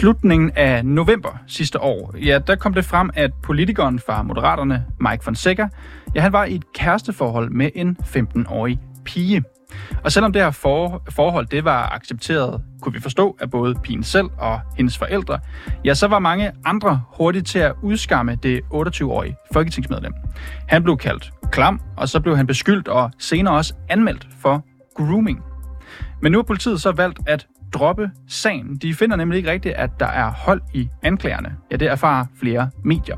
Slutningen af november sidste år, ja, der kom det frem, at politikeren fra Moderaterne, Mike Fonseca, ja, han var i et kæresteforhold med en 15-årig pige. Og selvom det her for, forhold det var accepteret, kunne vi forstå, af både pigen selv og hendes forældre, ja, så var mange andre hurtigt til at udskamme det 28-årige folketingsmedlem. Han blev kaldt klam, og så blev han beskyldt og senere også anmeldt for grooming. Men nu har politiet så valgt at droppe sagen. De finder nemlig ikke rigtigt, at der er hold i anklagerne. Ja, det erfarer flere medier.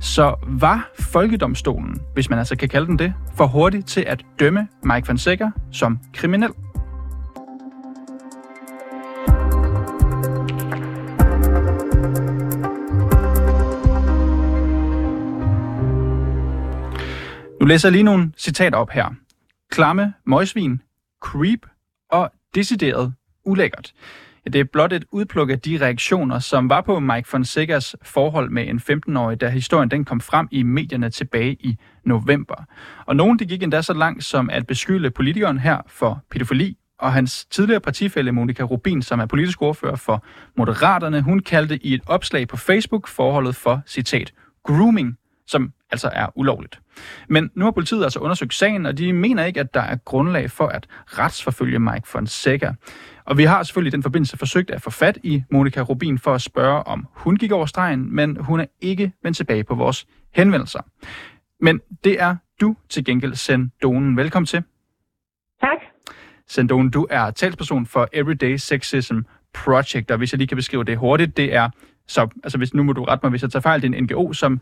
Så var Folkedomstolen, hvis man altså kan kalde den det, for hurtigt til at dømme Mike Fonseca som kriminel? Nu læser jeg lige nogle citater op her. Klamme, møgsvin, creep og decideret ulækkert. Det er blot et udpluk af de reaktioner, som var på Mike Fonsecas forhold med en 15-årig, da historien den kom frem i medierne tilbage i november. Og nogen de gik endda så langt som at beskylde politikeren her for pædofili, og hans tidligere partifælle Monika Rubin, som er politisk ordfører for Moderaterne, hun kaldte i et opslag på Facebook forholdet for, citat, grooming, som altså er ulovligt. Men nu har politiet altså undersøgt sagen, og de mener ikke, at der er grundlag for at retsforfølge Mike Fonseca. Og vi har selvfølgelig i den forbindelse forsøgt at få fat i Monika Rubin for at spørge, om hun gik over stregen, men hun er ikke vendt tilbage på vores henvendelser. Men det er du til gengæld, Sendonen. Velkommen til. Tak. Sendonen, du er talsperson for Everyday Sexism Project, og hvis jeg lige kan beskrive det hurtigt, det er, så, altså hvis, nu må du rette mig, hvis jeg tager fejl, det er en NGO, som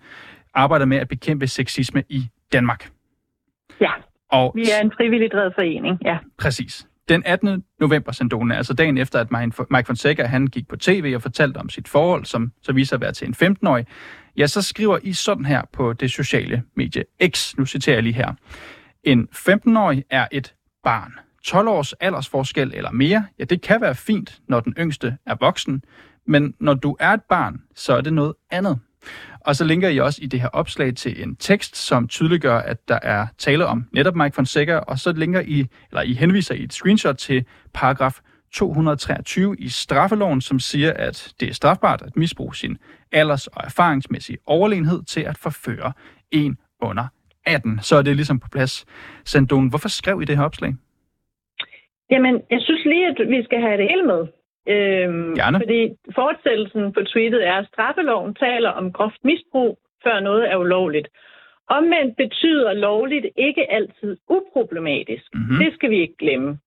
arbejder med at bekæmpe sexisme i Danmark. Ja, og, vi er en frivillig drevet forening, ja. Præcis. Den 18. november, Sandone, altså dagen efter, at Mike Fonseca han gik på tv og fortalte om sit forhold, som så viser at være til en 15-årig, ja, så skriver I sådan her på det sociale medie X. Nu citerer jeg lige her. En 15-årig er et barn. 12 års aldersforskel eller mere, ja, det kan være fint, når den yngste er voksen, men når du er et barn, så er det noget andet. Og så linker I også i det her opslag til en tekst, som tydeliggør, at der er tale om netop Mike Fonseca, og så linker I, eller I henviser i et screenshot til paragraf 223 i straffeloven, som siger, at det er strafbart at misbruge sin alders- og erfaringsmæssige overlegenhed til at forføre en under 18. Så er det ligesom på plads. Sandon, hvorfor skrev I det her opslag? Jamen, jeg synes lige, at vi skal have det hele med. Øhm, Gerne. Fordi fortsættelsen på tweetet er, at straffeloven taler om groft misbrug, før noget er ulovligt. Omvendt betyder lovligt ikke altid uproblematisk. Mm-hmm. Det skal vi ikke glemme.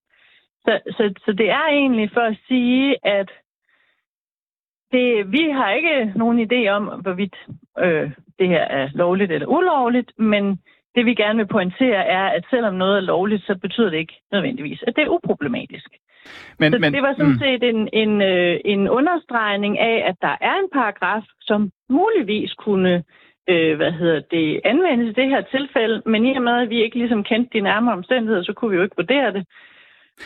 Så, så, så det er egentlig for at sige, at det, vi har ikke nogen idé om, hvorvidt øh, det her er lovligt eller ulovligt, men det vi gerne vil pointere er, at selvom noget er lovligt, så betyder det ikke nødvendigvis, at det er uproblematisk. Men, så men, det var sådan mm. set en, en, øh, en understregning af, at der er en paragraf, som muligvis kunne øh, hvad hedder det, anvendes i det her tilfælde, men i og med, at vi ikke ligesom kendte de nærmere omstændigheder, så kunne vi jo ikke vurdere det.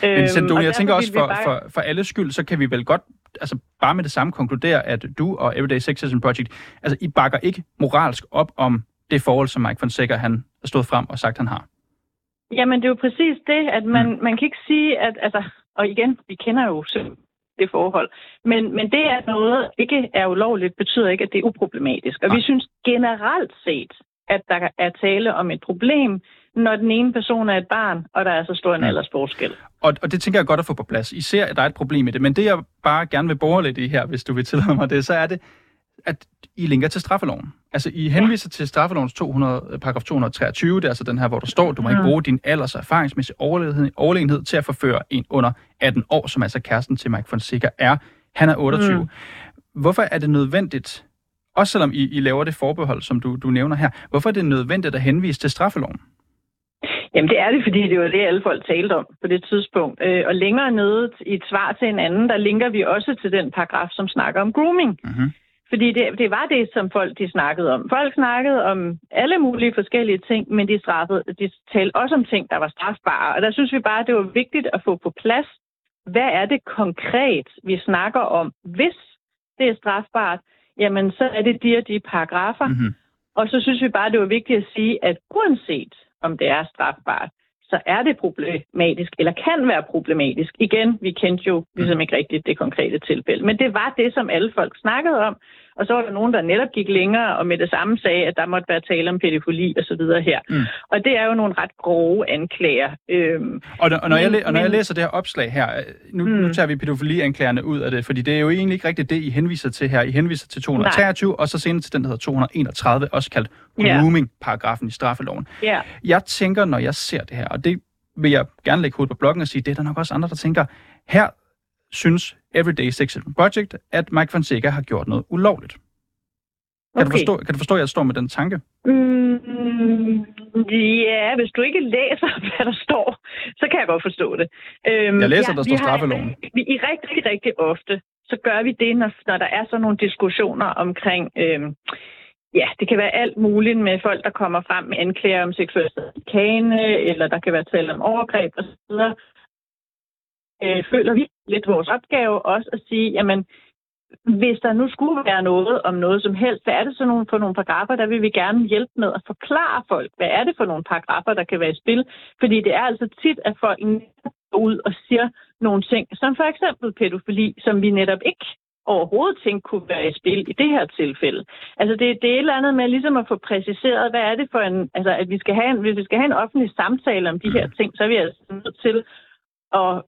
Men Sendon, øhm, jeg tænker også, for, bare... for, for alles skyld, så kan vi vel godt altså bare med det samme konkludere, at du og Everyday Sexism Project, altså I bakker ikke moralsk op om det forhold, som Mike Fonseca han stået frem og sagt, han har. Jamen, det er jo præcis det, at man, mm. man kan ikke sige, at altså, og igen, vi kender jo det forhold. Men, men det, at noget ikke er ulovligt, betyder ikke, at det er uproblematisk. Og Nej. vi synes generelt set, at der er tale om et problem, når den ene person er et barn, og der er så stor en ja. aldersforskel. Og, og det tænker jeg godt at få på plads. I ser, at der er et problem i det, men det jeg bare gerne vil bore lidt i her, hvis du vil tillade mig det, så er det, at I linker til straffeloven. Altså, I henviser ja. til straffelovens 200, paragraf 223, det er altså den her, hvor der står, du må ikke bruge din alders- og erfaringsmæssige overlegenhed, overlegenhed til at forføre en under 18 år, som altså kæresten til Mike Fonseca er. Han er 28. Mm. Hvorfor er det nødvendigt, også selvom I, I laver det forbehold, som du, du nævner her, hvorfor er det nødvendigt at henvise til straffeloven? Jamen det er det, fordi det var det, alle folk talte om på det tidspunkt. Øh, og længere nede i et svar til en anden, der linker vi også til den paragraf, som snakker om grooming. Mm-hmm. Fordi det, det var det, som folk de snakkede om. Folk snakkede om alle mulige forskellige ting, men de, straffede, de talte også om ting, der var strafbare. Og der synes vi bare, det var vigtigt at få på plads, hvad er det konkret, vi snakker om. Hvis det er strafbart, jamen så er det de og de paragrafer. Mm-hmm. Og så synes vi bare, det var vigtigt at sige, at uanset om det er strafbart, så er det problematisk, eller kan være problematisk. Igen, vi kendte jo ligesom ikke rigtigt det konkrete tilfælde. Men det var det, som alle folk snakkede om. Og så var der nogen, der netop gik længere og med det samme sagde, at der måtte være tale om pædofili og så videre her. Mm. Og det er jo nogle ret grove anklager. Øhm, og, og, når men, jeg, og når jeg læser det her opslag her, øh, nu, mm. nu tager vi pædofilianklagerne ud af det, fordi det er jo egentlig ikke rigtigt det, I henviser til her. I henviser til 223, Nej. og så senere til den, der hedder 231, også kaldt grooming-paragrafen i straffeloven. Yeah. Jeg tænker, når jeg ser det her, og det vil jeg gerne lægge hovedet på bloggen og sige, det er der nok også andre, der tænker, her synes Everyday Sexual Project, at Mike Fonseca har gjort noget ulovligt. Kan, okay. du forstå, kan du forstå, at jeg står med den tanke? Mm, ja, hvis du ikke læser, hvad der står, så kan jeg godt forstå det. Øhm, jeg læser, ja, der står straffeloven. Har, vi, I rigtig, rigtig, rigtig ofte, så gør vi det, når, når der er sådan nogle diskussioner omkring... Øhm, Ja, det kan være alt muligt med folk, der kommer frem med anklager om seksuel kane, eller der kan være tale om overgreb osv. Øh, føler vi lidt vores opgave også at sige, jamen, hvis der nu skulle være noget om noget som helst, hvad er det så nogle, for nogle paragrafer, der vil vi gerne hjælpe med at forklare folk, hvad er det for nogle paragrafer, der kan være i spil? Fordi det er altså tit, at folk går ud og siger nogle ting, som for eksempel pædofili, som vi netop ikke overhovedet tænke kunne være i spil i det her tilfælde. Altså det, det er et eller andet med ligesom at få præciseret, hvad er det for en, altså at vi skal have en, hvis vi skal have en offentlig samtale om de her ting, så er vi altså nødt til at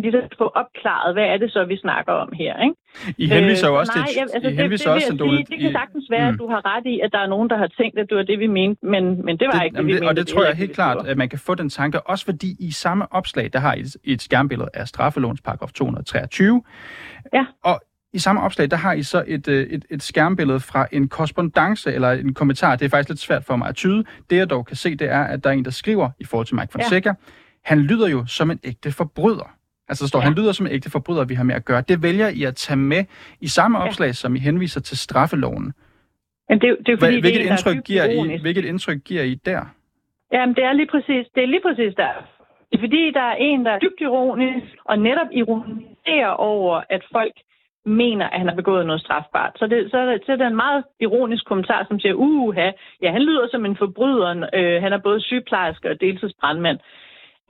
ligesom få opklaret, hvad er det så, vi snakker om her, ikke? I henviser jo øh, også nej, til... altså, I henviser det, det, også, sige, det kan sagtens være, mm. at du har ret i, at der er nogen, der har tænkt, at det var det, vi mente, men, men det var det, ikke det, vi mente. Og det, det tror jeg helt klart, at man kan få den tanke, også fordi i samme opslag, der har I et, et skærmbillede af straffelovens paragraf 223. Ja. Og i samme opslag, der har I så et, øh, et, et skærmbillede fra en korrespondence eller en kommentar. Det er faktisk lidt svært for mig at tyde. Det jeg dog kan se, det er, at der er en, der skriver i forhold til Mike Fonseca. Ja. Han lyder jo som en ægte forbryder. Altså der står, ja. han lyder som en ægte forbryder, vi har med at gøre. Det vælger I at tage med i samme opslag, ja. som I henviser til straffeloven. Men det, det er fordi, hvilket, det er indtryk giver I, hvilket indtryk giver I der? Jamen, det er lige præcis, det er lige præcis der. Det er fordi, der er en, der er dybt ironisk, og netop ironiserer over, at folk mener, at han har begået noget strafbart. Så det, så, er det, så er det en meget ironisk kommentar, som siger, uha, ja, han lyder som en forbryder. Øh, han er både sygeplejerske og deltidsbrandmand.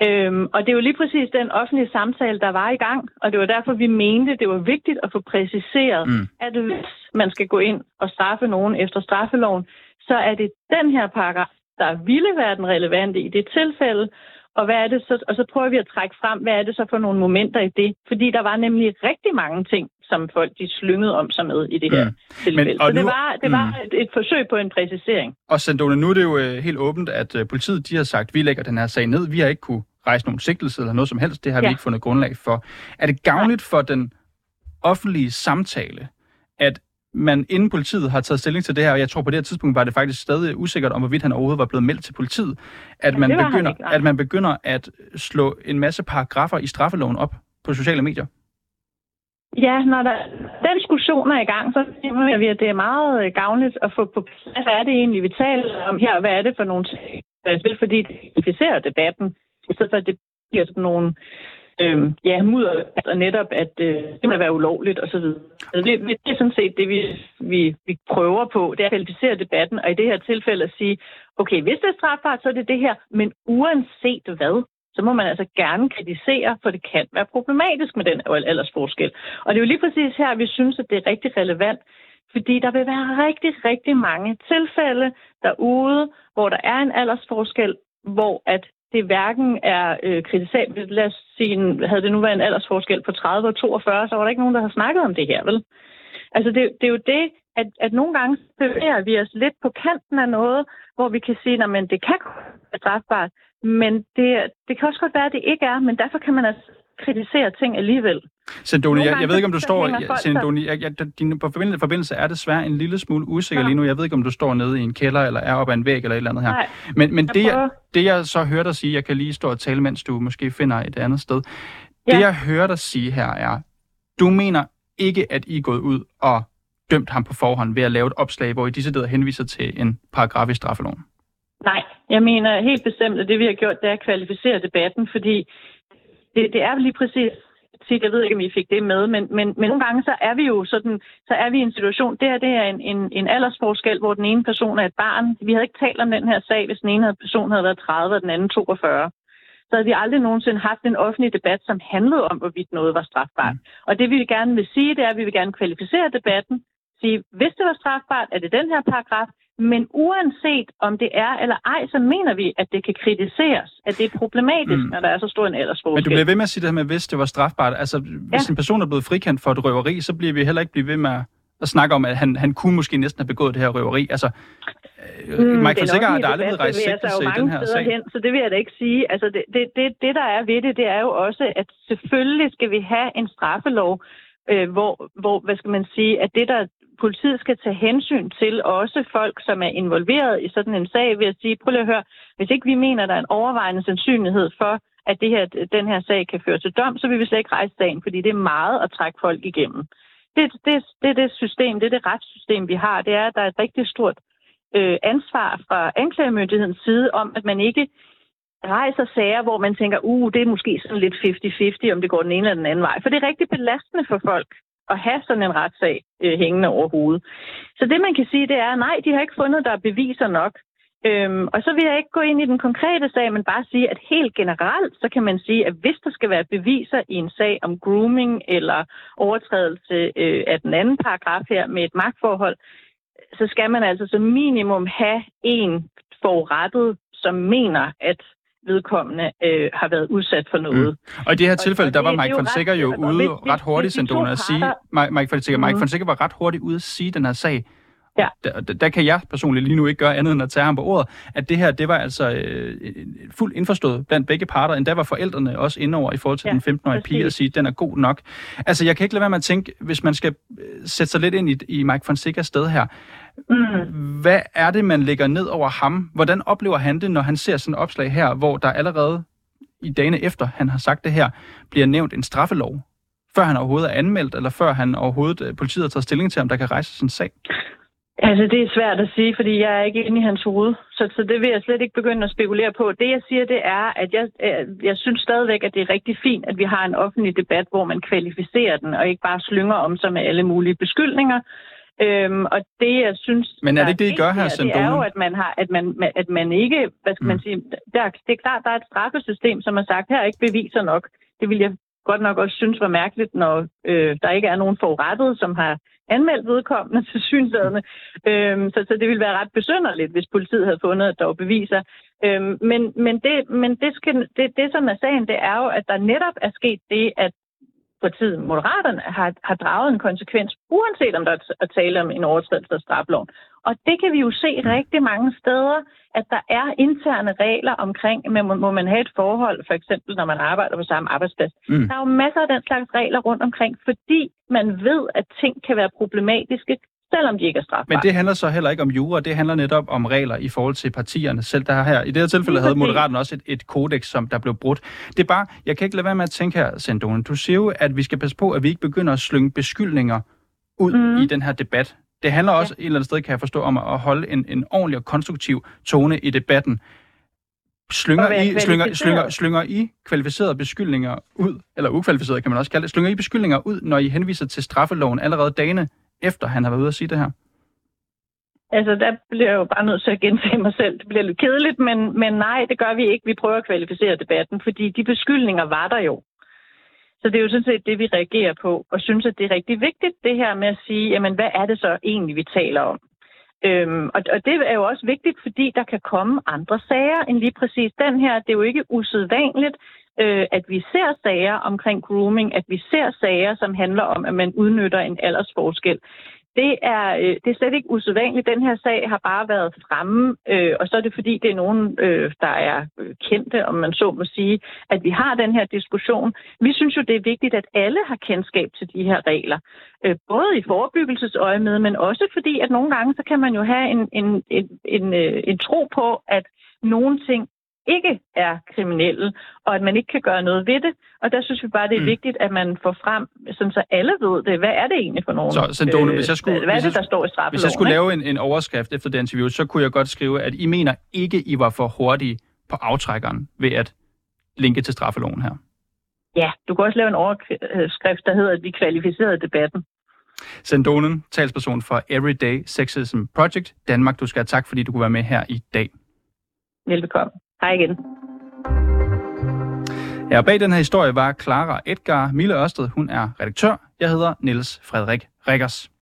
Øhm, og det er jo lige præcis den offentlige samtale, der var i gang, og det var derfor, vi mente, det var vigtigt at få præciseret, mm. at hvis man skal gå ind og straffe nogen efter straffeloven, så er det den her paragraf, der ville være den relevante i det tilfælde, og, hvad er det så, og så prøver vi at trække frem, hvad er det så for nogle momenter i det? Fordi der var nemlig rigtig mange ting, som folk de slyngede om sig med i det her mm. tilfælde. Men, og så nu, det var, det var mm. et, et forsøg på en præcisering. Og Sandone, nu er det jo uh, helt åbent, at uh, politiet de har sagt, at vi lægger den her sag ned. Vi har ikke kunne rejse nogen sigtelse eller noget som helst. Det har ja. vi ikke fundet grundlag for. Er det gavnligt for den offentlige samtale, at man inden politiet har taget stilling til det her, og jeg tror på det her tidspunkt var det faktisk stadig usikkert om, hvorvidt han overhovedet var blevet meldt til politiet, at, man, begynder, ikke, at man begynder at slå en masse paragrafer i straffeloven op på sociale medier? Ja, når der, den diskussion er i gang, så siger vi, at det er meget øh, gavnligt at få på plads, hvad er det egentlig, vi taler om her, hvad er det for nogle ting, fordi det debatten, i stedet for at det bliver sådan nogle øh, ja, mudder, altså netop, at øh, det må være ulovligt osv. Altså, det, det er sådan set det, vi, vi, vi prøver på, det er at kvalificere debatten, og i det her tilfælde at sige, okay, hvis det er strafbart, så er det det her, men uanset hvad, så må man altså gerne kritisere, for det kan være problematisk med den aldersforskel. Og det er jo lige præcis her, vi synes, at det er rigtig relevant, fordi der vil være rigtig, rigtig mange tilfælde derude, hvor der er en aldersforskel, hvor at det hverken er øh, kritisabelt. Lad os sige, havde det nu været en aldersforskel på 30 og 42, så var der ikke nogen, der har snakket om det her, vel? Altså, det, det er jo det, at, at nogle gange bevæger vi os lidt på kanten af noget, hvor vi kan sige, at det kan være strafbart, men det, det kan også godt være, at det ikke er, men derfor kan man altså kritisere ting alligevel. Sendoni, jeg, jeg ved ikke, om du står... Sendoni, jeg, jeg, din forbindelse er desværre en lille smule usikker ja. lige nu. Jeg ved ikke, om du står nede i en kælder, eller er oppe ad en væg, eller et eller andet her. Nej, men men jeg det, jeg, det, jeg så hører dig sige, jeg kan lige stå og tale, mens du måske finder et andet sted. Ja. Det, jeg hører dig sige her, er, du mener ikke, at I er gået ud og dømt ham på forhånd ved at lave et opslag, hvor I disse der henviser til en paragraf i straffeloven? Nej, jeg mener helt bestemt, at det vi har gjort, det er at kvalificere debatten, fordi det, det er lige præcis tit, jeg ved ikke, om I fik det med, men, men, men nogle gange så er vi jo sådan, så er vi i en situation, det, her, det er en, en, en aldersforskel, hvor den ene person er et barn. Vi havde ikke talt om den her sag, hvis den ene person havde været 30 og den anden 42. så havde vi aldrig nogensinde haft en offentlig debat, som handlede om, hvorvidt noget var strafbart. Mm. Og det vi gerne vil sige, det er, at vi vil gerne kvalificere debatten, sige, hvis det var strafbart, er det den her paragraf, men uanset om det er eller ej, så mener vi, at det kan kritiseres, at det er problematisk, mm. når der er så stor en aldersforskel. Men du bliver ved med at sige det her med, hvis det var strafbart. Altså, hvis ja. en person er blevet frikendt for et røveri, så bliver vi heller ikke blive ved med at snakke om, at han, han kunne måske næsten have begået det her røveri. Altså, øh, mm, Mike Fonseca har aldrig blevet rejst sigtelse i den her sag. Hen, så det vil jeg da ikke sige. Altså, det, det, det, det, der er ved det, det er jo også, at selvfølgelig skal vi have en straffelov, øh, hvor, hvor, hvad skal man sige, at det, der politiet skal tage hensyn til også folk, som er involveret i sådan en sag, ved at sige, prøv lige at høre, hvis ikke vi mener, der er en overvejende sandsynlighed for, at det her, den her sag kan føre til dom, så vil vi slet ikke rejse sagen, fordi det er meget at trække folk igennem. Det, det, det det system, det er det retssystem, vi har. Det er, at der er et rigtig stort øh, ansvar fra anklagemyndighedens side om, at man ikke rejser sager, hvor man tænker, uh, det er måske sådan lidt 50-50, om det går den ene eller den anden vej. For det er rigtig belastende for folk at have sådan en retssag øh, hængende over hovedet. Så det, man kan sige, det er, nej, de har ikke fundet, der er beviser nok. Øhm, og så vil jeg ikke gå ind i den konkrete sag, men bare sige, at helt generelt, så kan man sige, at hvis der skal være beviser i en sag om grooming eller overtrædelse øh, af den anden paragraf her med et magtforhold, så skal man altså som minimum have en forurettet, som mener, at vedkommende øh, har været udsat for noget. Mm. Og i det her tilfælde, der var Mike Fonseca jo ude hvis, ret hurtigt, Sendona, at sige, Mike Fonseca, mm. Mike Fonseca var ret hurtigt ude at sige den her sag. Ja. Der, der, der kan jeg personligt lige nu ikke gøre andet end at tage ham på ordet, at det her, det var altså øh, fuldt indforstået blandt begge parter, endda var forældrene også indover i forhold til ja, den 15-årige pige at sige, at den er god nok. Altså, jeg kan ikke lade være med at tænke, hvis man skal øh, sætte sig lidt ind i, i Mike Fonsecas sted her, mm. hvad er det, man lægger ned over ham? Hvordan oplever han det, når han ser sådan et opslag her, hvor der allerede i dagene efter, han har sagt det her, bliver nævnt en straffelov? Før han overhovedet er anmeldt, eller før han overhovedet øh, politiet har taget stilling til, om der kan rejse sådan en sag? Altså, det er svært at sige, fordi jeg er ikke inde i hans hoved. Så, så det vil jeg slet ikke begynde at spekulere på. Det, jeg siger, det er, at jeg, øh, jeg synes stadigvæk, at det er rigtig fint, at vi har en offentlig debat, hvor man kvalificerer den, og ikke bare slynger om sig med alle mulige beskyldninger. Øhm, og det, jeg synes... Men er det ikke det, I gør her, Det er jo, at man, har, at man, at man ikke... Hvad skal mm. man sige? Der, det er klart, der er et straffesystem, som har sagt, her er ikke beviser nok. Det vil jeg godt nok også synes var mærkeligt, når øh, der ikke er nogen forurettet, som har anmeldt vedkommende til synsladende. Øhm, så, så det ville være ret besynderligt, hvis politiet havde fundet, at der var beviser. Øhm, men men, det, men det, skal, det, det, som er sagen, det er jo, at der netop er sket det, at partiet Moderaterne har, har draget en konsekvens, uanset om der er at tale om en overtrædelse af strafloven. Og det kan vi jo se rigtig mange steder, at der er interne regler omkring, men må, må man have et forhold, for eksempel når man arbejder på samme arbejdsplads. Mm. Der er jo masser af den slags regler rundt omkring, fordi man ved, at ting kan være problematiske, selvom de ikke er strafbare. Men det handler så heller ikke om jura, det handler netop om regler i forhold til partierne selv. Der her, I det her tilfælde havde Moderaten også et, et kodex, som der blev brudt. Det er bare, jeg kan ikke lade være med at tænke her, Sendone, du siger jo, at vi skal passe på, at vi ikke begynder at slynge beskyldninger ud mm. i den her debat. Det handler også ja. et eller andet sted, kan jeg forstå, om at holde en, en ordentlig og konstruktiv tone i debatten. Slynger I, slynger, slynger, slynger I kvalificerede beskyldninger ud, eller ukvalificerede kan man også kalde det, slynger I beskyldninger ud, når I henviser til straffeloven allerede dagene efter han har været ude at sige det her? Altså, der bliver jeg jo bare nødt til at gense mig selv. Det bliver lidt kedeligt, men, men nej, det gør vi ikke. Vi prøver at kvalificere debatten, fordi de beskyldninger var der jo. Så det er jo sådan set det, vi reagerer på, og synes, at det er rigtig vigtigt, det her med at sige, jamen, hvad er det så egentlig, vi taler om? Øhm, og, og det er jo også vigtigt, fordi der kan komme andre sager end lige præcis den her. Det er jo ikke usædvanligt, øh, at vi ser sager omkring grooming, at vi ser sager, som handler om, at man udnytter en aldersforskel. Det er, øh, det er slet ikke usædvanligt. Den her sag har bare været fremme, øh, og så er det fordi, det er nogen, øh, der er øh, kendte, om man så må sige, at vi har den her diskussion. Vi synes jo, det er vigtigt, at alle har kendskab til de her regler. Øh, både i forebyggelsesøje med, men også fordi, at nogle gange, så kan man jo have en, en, en, en, øh, en tro på, at nogle ting ikke er kriminelle, og at man ikke kan gøre noget ved det. Og der synes vi bare, det er mm. vigtigt, at man får frem, sådan så alle ved det. Hvad er det egentlig for nogen? Så, Sandone, øh, hvis jeg skulle, hvad er det, der står i straffeloven? Hvis jeg skulle lave en, en overskrift efter det interview, så kunne jeg godt skrive, at I mener ikke, I var for hurtige på aftrækkeren ved at linke til straffeloven her. Ja, du kan også lave en overskrift, der hedder, at vi kvalificerede debatten. Sendonen, talsperson for Everyday Sexism Project Danmark. Du skal have tak, fordi du kunne være med her i dag. Velbekomme. Hej igen. Ja, bag den her historie var Clara Edgar Mille Ørsted. Hun er redaktør. Jeg hedder Niels Frederik Rikkers.